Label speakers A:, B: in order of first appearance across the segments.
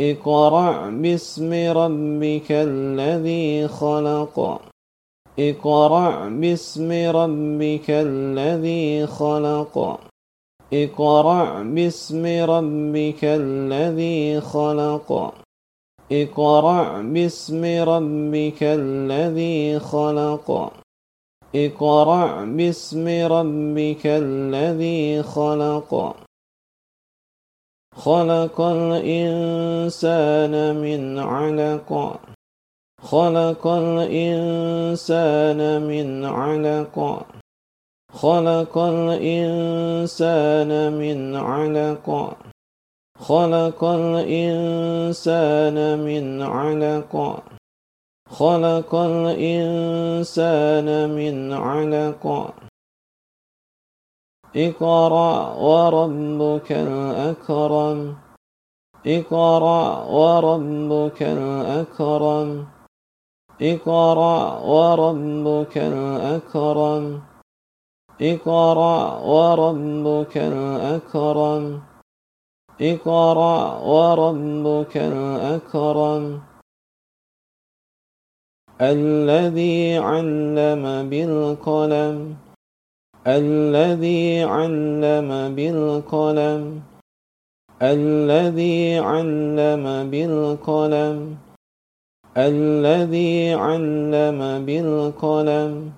A: اقرأ باسم ربك الذي خلق. اقرأ باسم ربك الذي خلق. اقرأ باسم ربك الذي خلق. اقرأ باسم ربك الذي خلق. اقرأ باسم ربك الذي خلق. خلق الإنسان من علق. خلق الإنسان من علق. خلق الإنسان من علق. خلق الإنسان من علق. خلق الإنسان من علق. اقرأ وربك الأكرم. اقرأ وربك الأكرم. اقرأ وربك الأكرم. اقرأ وربك الأكرم. اقرأ وربك الأكرم. الذي علم بالقلم. الذي علم بالقلم الذي علم بالقلم الذي علم بالقلم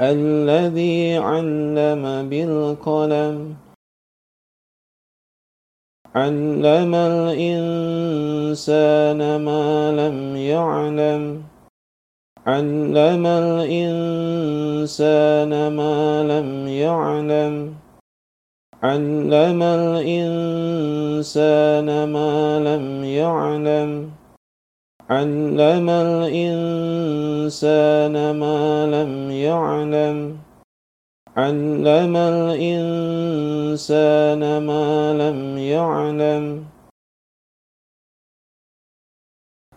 A: الذي علم بالقلم. علم الإنسان ما لم يعلم. علم الإنسان ما لم يعلم. علم الإنسان ما لم يعلم. علم الإنسان ما لم يعلم. علم الإنسان ما لم يعلم.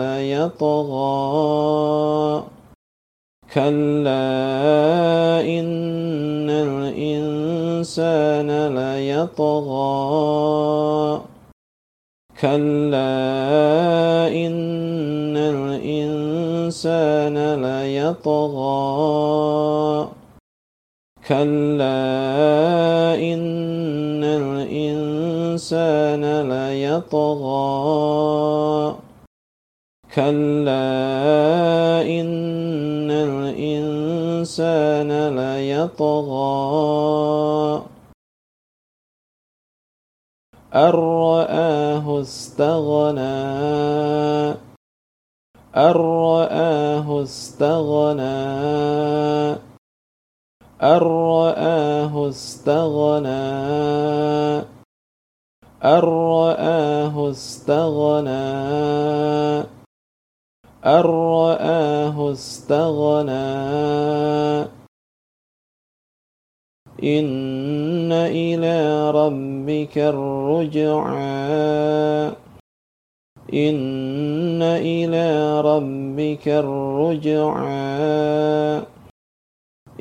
A: ليطغى كلا إن الإنسان ليطغى كلا إن الإنسان ليطغى كلا إن الإنسان ليطغى كلا إن الإنسان ليطغى أن رآه استغنى. أن رآه استغنى. أن رآه استغنى. أن رآه استغنى. أن رآه استغنى. إن إلى ربك الرجعى. إن إلى ربك الرجعى.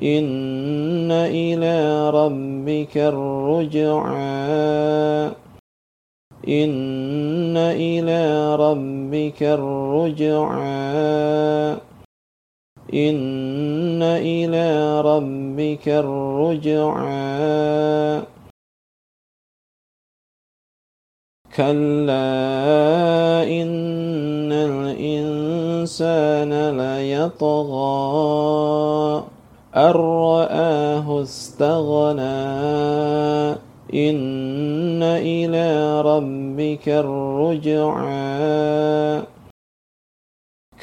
A: إن إلى ربك الرجعى. إن إلى ربك الرجعى. إن إلى ربك الرجعى. كلا إن الإنسان ليطغى. أن رآه استغنى. إن إلى ربك الرجعى.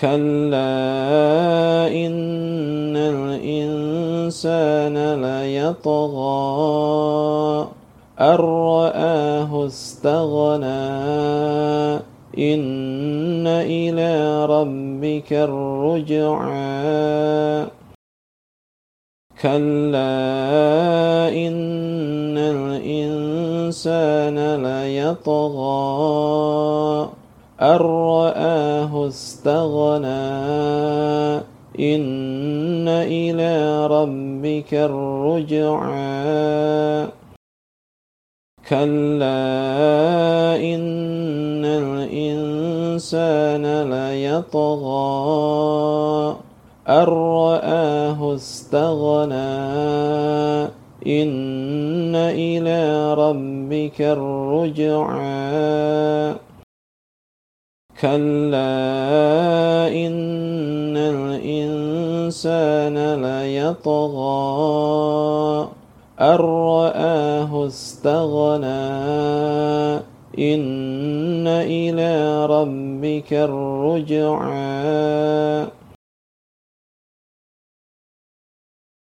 A: كلا إن الإنسان ليطغى. أن رآه استغنى. إن إلى ربك الرجعى. كلا إن الإنسان ليطغى أن رآه استغنى إن إلى ربك الرجعى كلا إن الإنسان ليطغى أن رآه استغنى إن إلى ربك الرجعى كلا إن الإنسان ليطغى أن رآه استغنى. إن إلى ربك الرجعى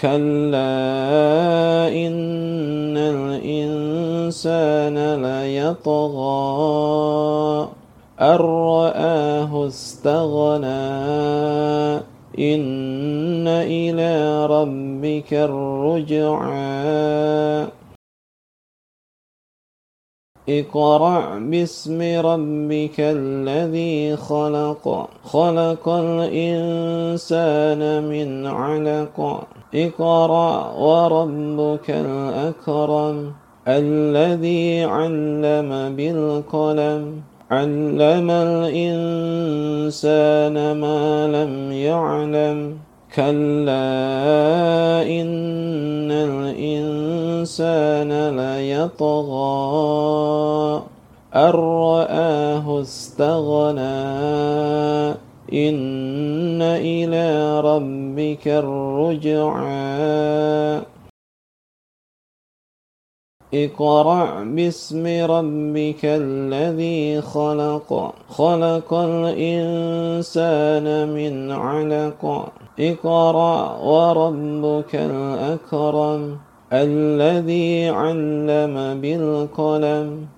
A: كلا إن الإنسان ليطغى أن رآه استغنى إن إلى ربك الرجعى اقرأ باسم ربك الذي خلق خلق الإنسان من علق اقرأ وربك الأكرم الذي علم بالقلم علم الإنسان ما لم يعلم. كلا إن الإنسان ليطغى أن رآه استغنى. إن إلى ربك الرجعى. اقرأ باسم ربك الذي خلق. خلق الإنسان من علق. اقرأ وربك الأكرم الذي علم بالقلم.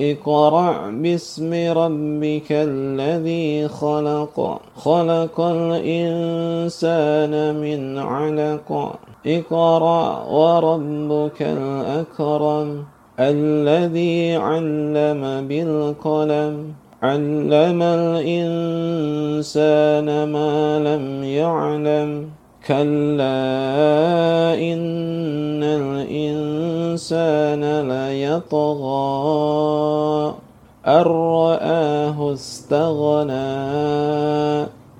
A: اقرأ باسم ربك الذي خلق. خلق الإنسان من علق. اقرأ وربك الأكرم. الذي علم بالقلم. علم الإنسان ما لم يعلم. كلا إن الإنسان ليطغى أن رآه استغنى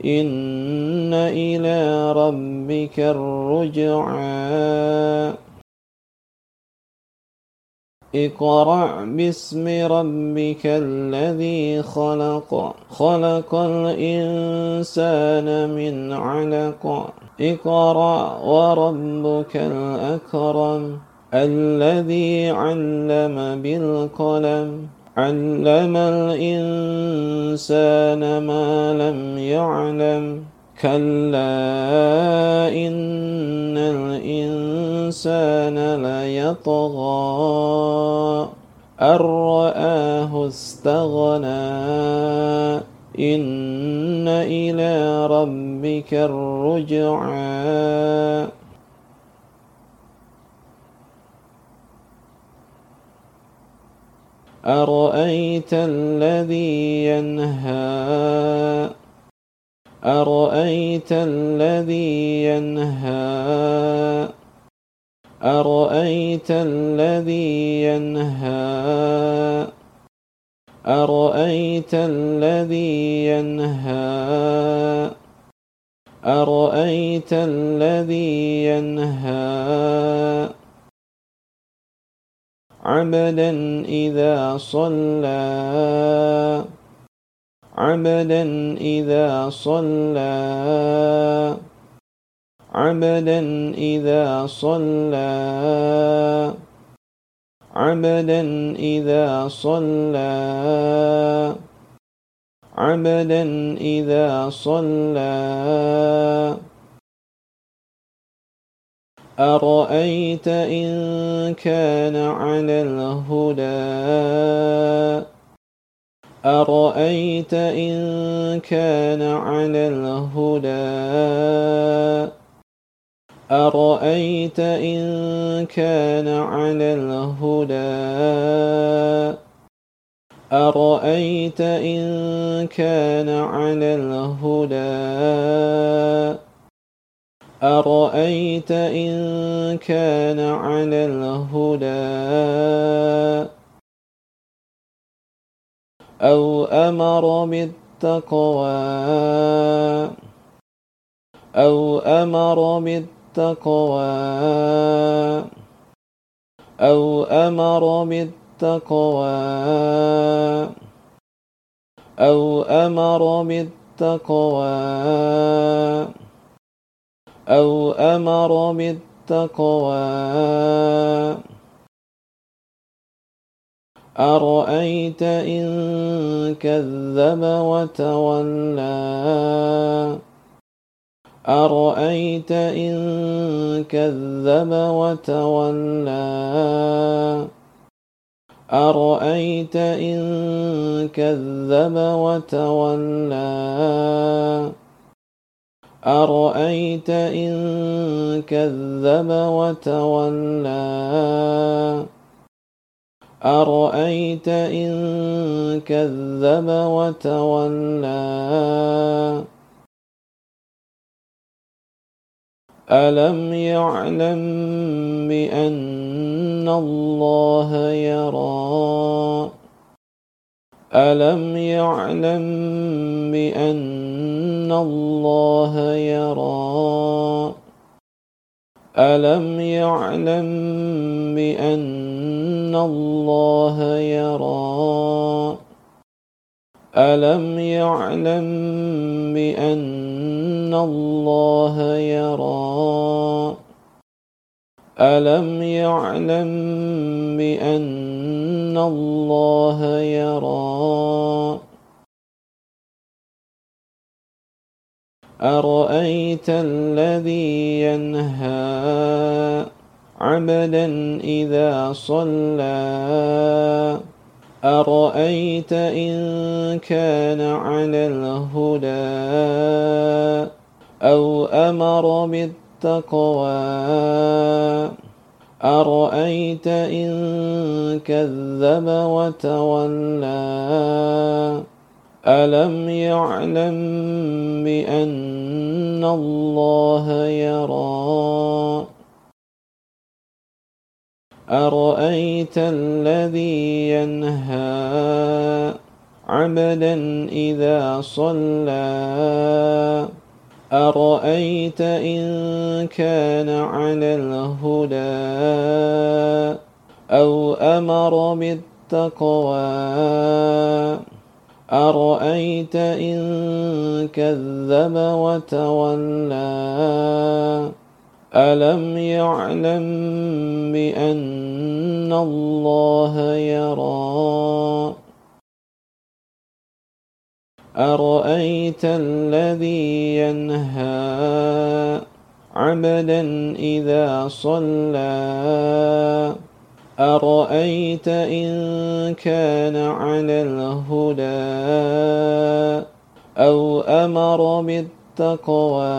A: إن إلى ربك الرجعى اقرأ باسم ربك الذي خلق خلق الإنسان من علق إقرأ وربك الأكرم الذي علم بالقلم علم الإنسان ما لم يعلم كلا إن الإنسان ليطغى أن رآه استغنى إن إلى ربك الرجعى أرأيت الذي ينهى؟ أرأيت الذي ينهى؟ أرأيت الذي ينهى؟ أرأيت الذي ينهى؟ أرأيت الذي ينهى؟ عبدا إذا صلى. عبدا إذا صلى. عبدا إذا صلى. عبدا إذا صلى. عبدا إذا صلى. أرأيت إن كان على الهدى؟ أرأيت إن كان على الهدى؟ أرأيت إن كان على الهدى؟ أرأيت إن كان على الهدى؟ أرأيت إن كان على الهدى؟ أو أمر بالتقوى؟ أو أمر بالتقوى؟ أو أمر بالتقوى أو أمر بالتقوى أو أمر بالتقوى أرأيت إن كذب وتولى أرأيت إن كذب وتولى؟ أرأيت إن كذب وتولى؟ أرأيت إن كذب وتولى؟ أرأيت إن كذب وتولى؟ ألم يعلم بأن الله يرى؟ ألم يعلم بأن الله يرى؟ ألم يعلم بأن الله يرى؟ ألم يعلم بأن الله يرى؟ ألم يعلم بأن الله يرى؟ أرأيت الذي ينهى عبدا إذا صلى؟ أرأيت إن كان على الهدى أو أمر بالتقوى أرأيت إن كذب وتولى ألم يعلم بأن الله يرى أرأيت الذي ينهى عبدا إذا صلى أرأيت إن كان على الهدى أو أمر بالتقوى أرأيت إن كذب وتولى ألم يعلم بأن الله يرى؟ أرأيت الذي ينهى عبدا إذا صلى؟ أرأيت إن كان على الهدى أو أمر بالتقوى؟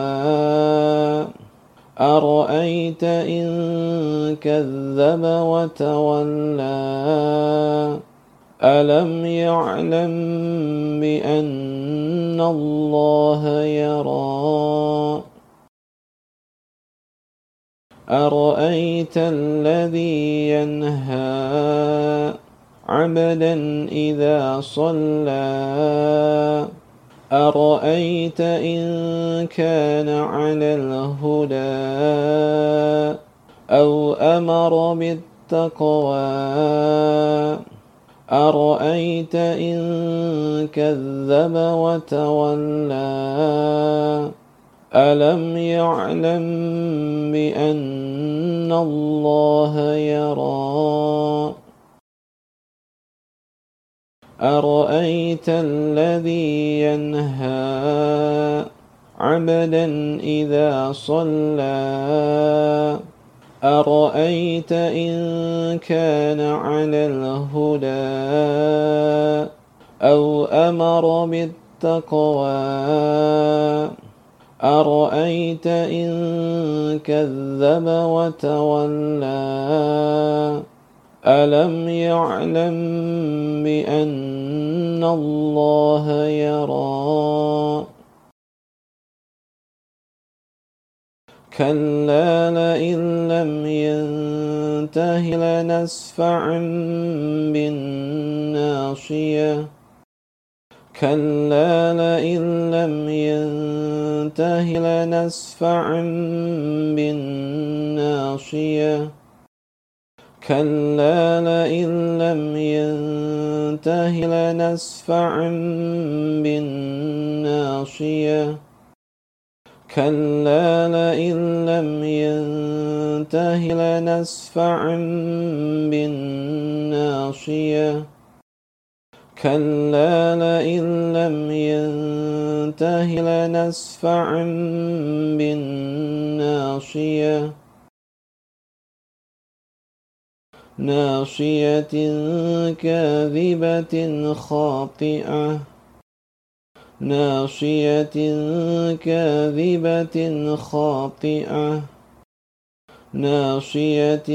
A: أرأيت إن كذب وتولى؟ ألم يعلم بأن الله يرى؟ أرأيت الذي ينهى عبدا إذا صلى؟ أرأيت إن كان على الهدى أو أمر بالتقوى أرأيت إن كذب وتولى ألم يعلم بأن الله يرى أرأيت الذي ينهى عبدا إذا صلى أرأيت إن كان على الهدى أو أمر بالتقوى أرأيت إن كذب وتولى ألم يعلم بأن الله يرى؟ كلا لئن لم ينته لنسفعا بالناصية. كلا لئن لم ينته لنسفعا بالناصية. كلا لئن لم ينته لنسفعا بالناصية. كلا لئن لم ينته لنسفعا بالناصية. كلا لئن لم ينته لنسفعا بالناصية. ناصية كاذبة خاطئة. ناصية كاذبة خاطئة. ناصية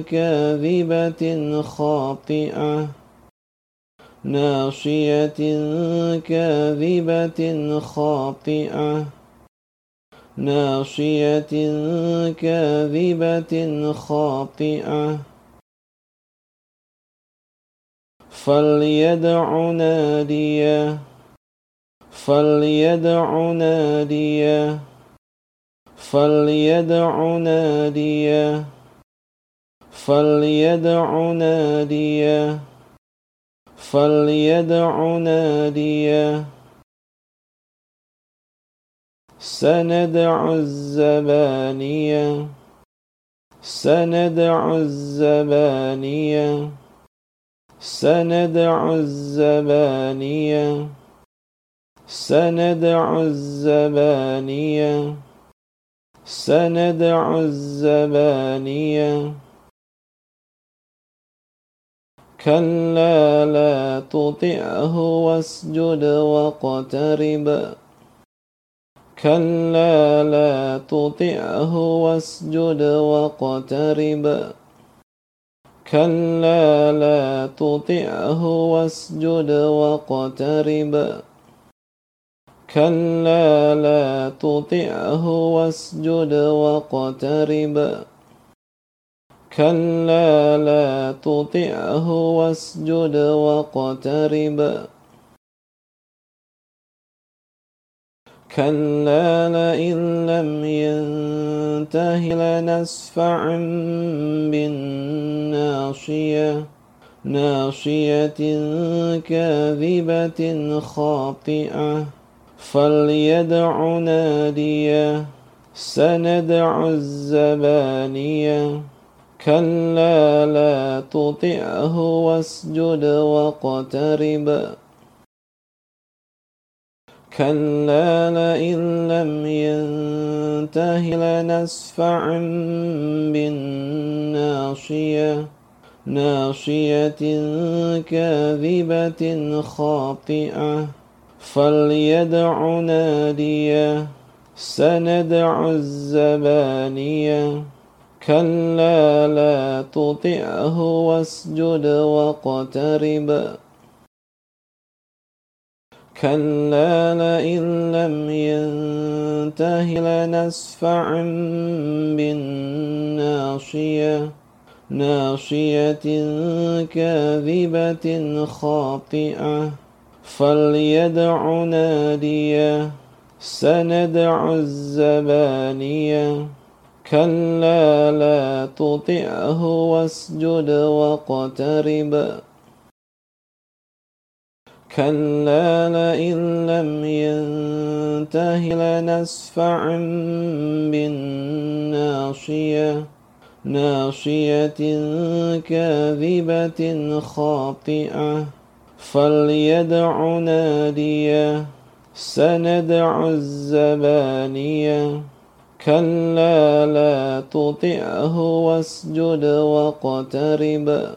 A: كاذبة خاطئة. ناصية كاذبة خاطئة. ناصية كاذبة خاطئة. فليدع ناديه. فليدع ناديه. فليدع ناديه. فليدع ناديه. فليدع ناديه. سندع الزبانية. سندع الزبانية. سندع الزبانية. سندع الزبانية. سندع الزبانية. كلا لا تطعه واسجد واقترب. كلا لا تطعه واسجد واقترب. كلا لا تطعه واسجد واقترب. كلا لا تطعه واسجد واقترب. كلا لا تطعه واسجد واقترب. كلا لئن لم ينته لنسفعا بالناصية ناصية كاذبة خاطئة. فليدع نادية سندع الزبانية. كلا لا تطعه واسجد واقترب. كلا لئن لم ينته لنسفعا بالناصية ناصية كاذبة خاطئة فليدع ناديه سندع الزبانية كلا لا تطعه واسجد واقترب كلا لئن لم ينته لنسفعا بالناصية ناصية كاذبة خاطئة. فليدع ناديه سندع الزبانية. كلا لا تطعه واسجد واقترب. كلا لئن لم ينته لنسفعا بالناصية ناصية كاذبة خاطئة. فليدع نادية سندع الزبانية. كلا لا تطعه واسجد واقترب.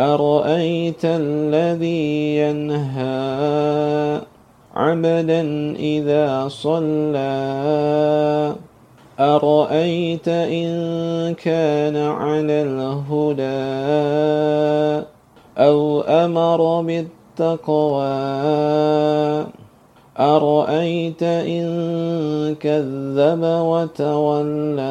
A: أرأيت الذي ينهى عبدا إذا صلى؟ أرأيت إن كان على الهدى أو أمر بالتقوى؟ أرأيت إن كذب وتولى؟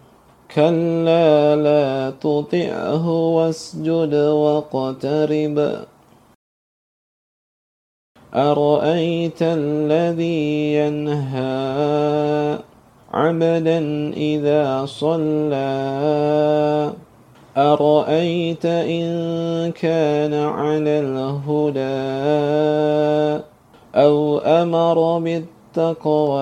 A: كلا لا تطعه واسجد واقترب. أرأيت الذي ينهى عبدا إذا صلى؟ أرأيت إن كان على الهدى أو أمر بالتقوى؟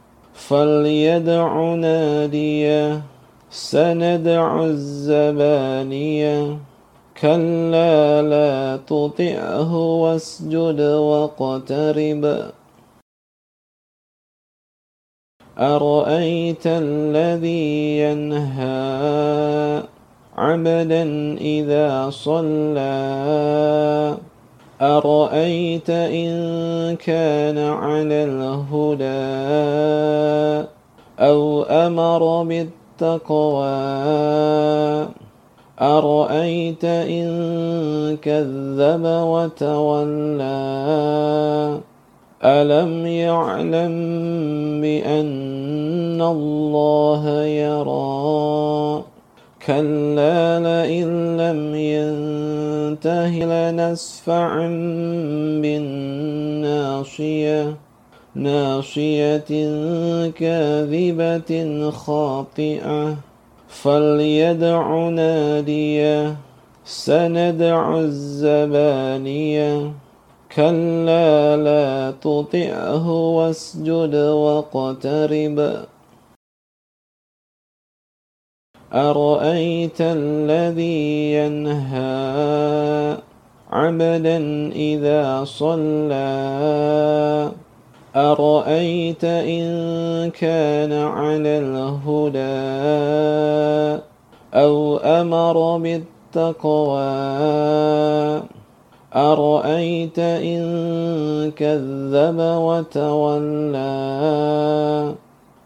A: فليدع ناديه سندع الزبانية كلا لا تطعه واسجد واقترب. أرأيت الذي ينهى عبدا إذا صلى؟ أرأيت إن كان على الهدى أو أمر بالتقوى أرأيت إن كذب وتولى ألم يعلم بأن الله يرى كلا لئن لم ينته لنسفعا بالناصية ناصية كاذبة خاطئة. فليدع ناديه سندع الزبانية. كلا لا تطعه واسجد واقترب. أرأيت الذي ينهى عبدا إذا صلى أرأيت إن كان على الهدى أو أمر بالتقوى أرأيت إن كذب وتولى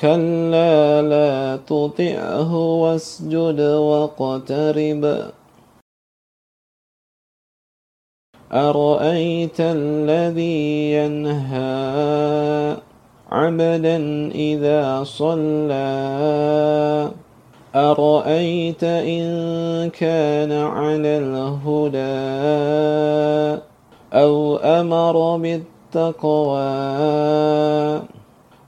A: كلا لا تطعه واسجد واقترب. أرأيت الذي ينهى عبدا إذا صلى؟ أرأيت إن كان على الهدى أو أمر بالتقوى؟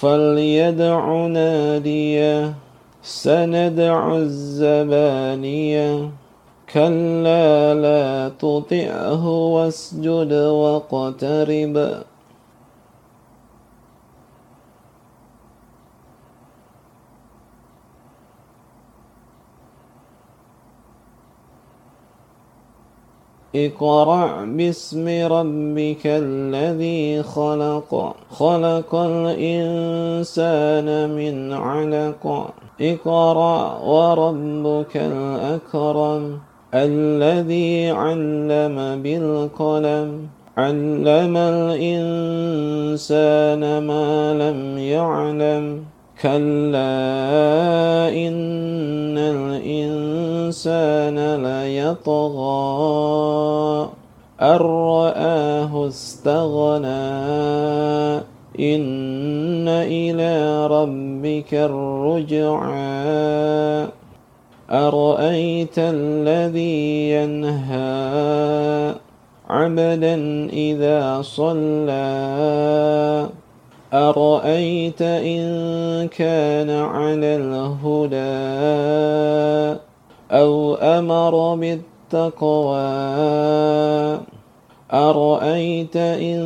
A: فليدع ناديه سندع الزبانيه. كلا لا تطعه واسجد واقترب. اقرأ باسم ربك الذي خلق. خلق الإنسان من علق. اقرأ وربك الأكرم. الذي علم بالقلم. علم الإنسان ما لم يعلم. كلا إن الإنسان ليطغى أن رآه استغنى إن إلى ربك الرجعى أرأيت الذي ينهى عبدا إذا صلى أرأيت إن كان على الهدى أو أمر بالتقوى أرأيت إن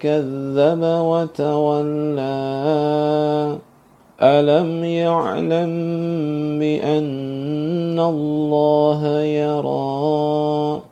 A: كذب وتولى ألم يعلم بأن الله يرى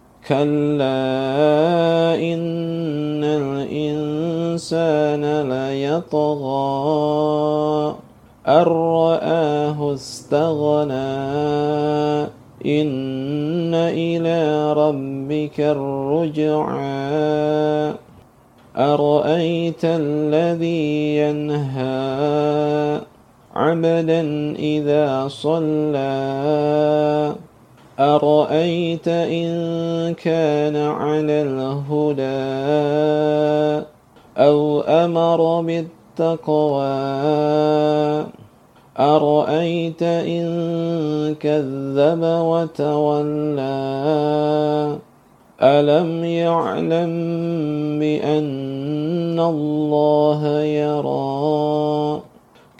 A: كلا إن الإنسان ليطغى أن رآه استغنى إن إلى ربك الرجعى أرأيت الذي ينهى عبدا إذا صلى أرأيت إن كان على الهدى أو أمر بالتقوى أرأيت إن كذب وتولى ألم يعلم بأن الله يرى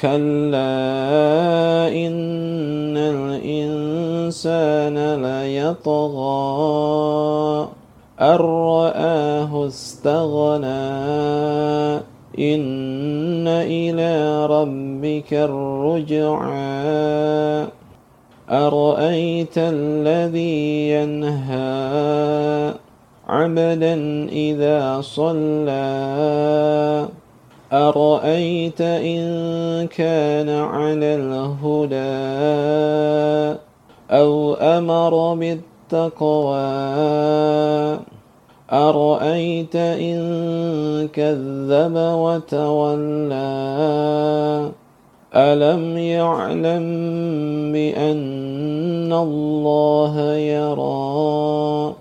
A: كلا إن الإنسان ليطغى أن رآه استغنى إن إلى ربك الرجعى أرأيت الذي ينهى عبدا إذا صلى أرأيت إن كان على الهدى أو أمر بالتقوى أرأيت إن كذب وتولى ألم يعلم بأن الله يرى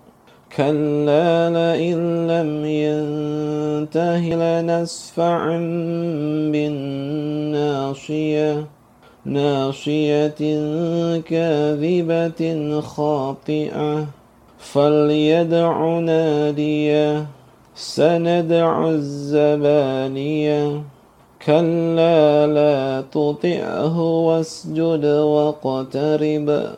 A: كلا لئن لم ينته لنسفعا بالناصية ناصية كاذبة خاطئة فليدع ناديه سندع الزبانية كلا لا تطعه واسجد واقترب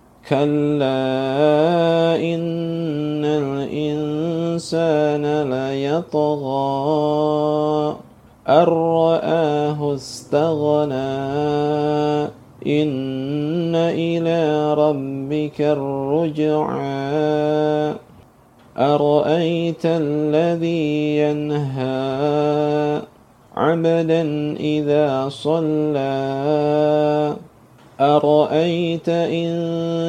A: كلا إن الإنسان ليطغى أن رآه استغنى إن إلى ربك الرجعى أرأيت الذي ينهى عبدا إذا صلى أرأيت إن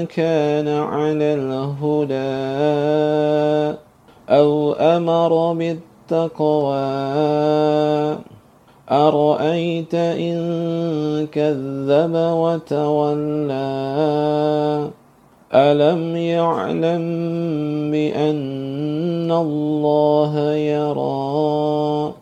A: كان على الهدى أو أمر بالتقوى أرأيت إن كذب وتولى ألم يعلم بأن الله يرى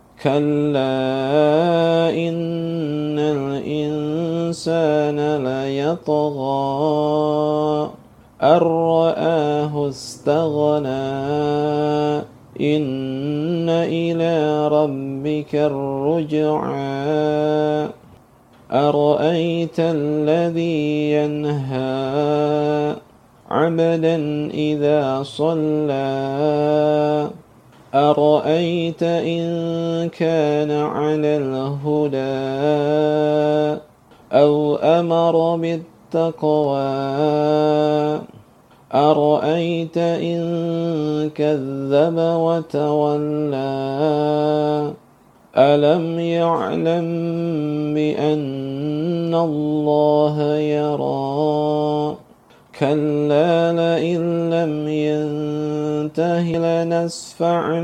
A: كلا إن الإنسان ليطغى أن رآه استغنى إن إلى ربك الرجعى أرأيت الذي ينهى عبدا إذا صلى أرأيت إن كان على الهدى أو أمر بالتقوى أرأيت إن كذب وتولى ألم يعلم بأن الله يرى كلا لئن لم ينته لنسفعا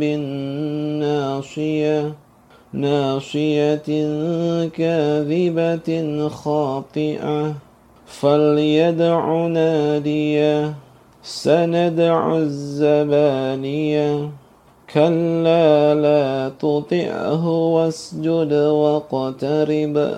A: بالناصية ناصية كاذبة خاطئة. فليدع ناديه سندع الزبانية. كلا لا تطعه واسجد واقترب.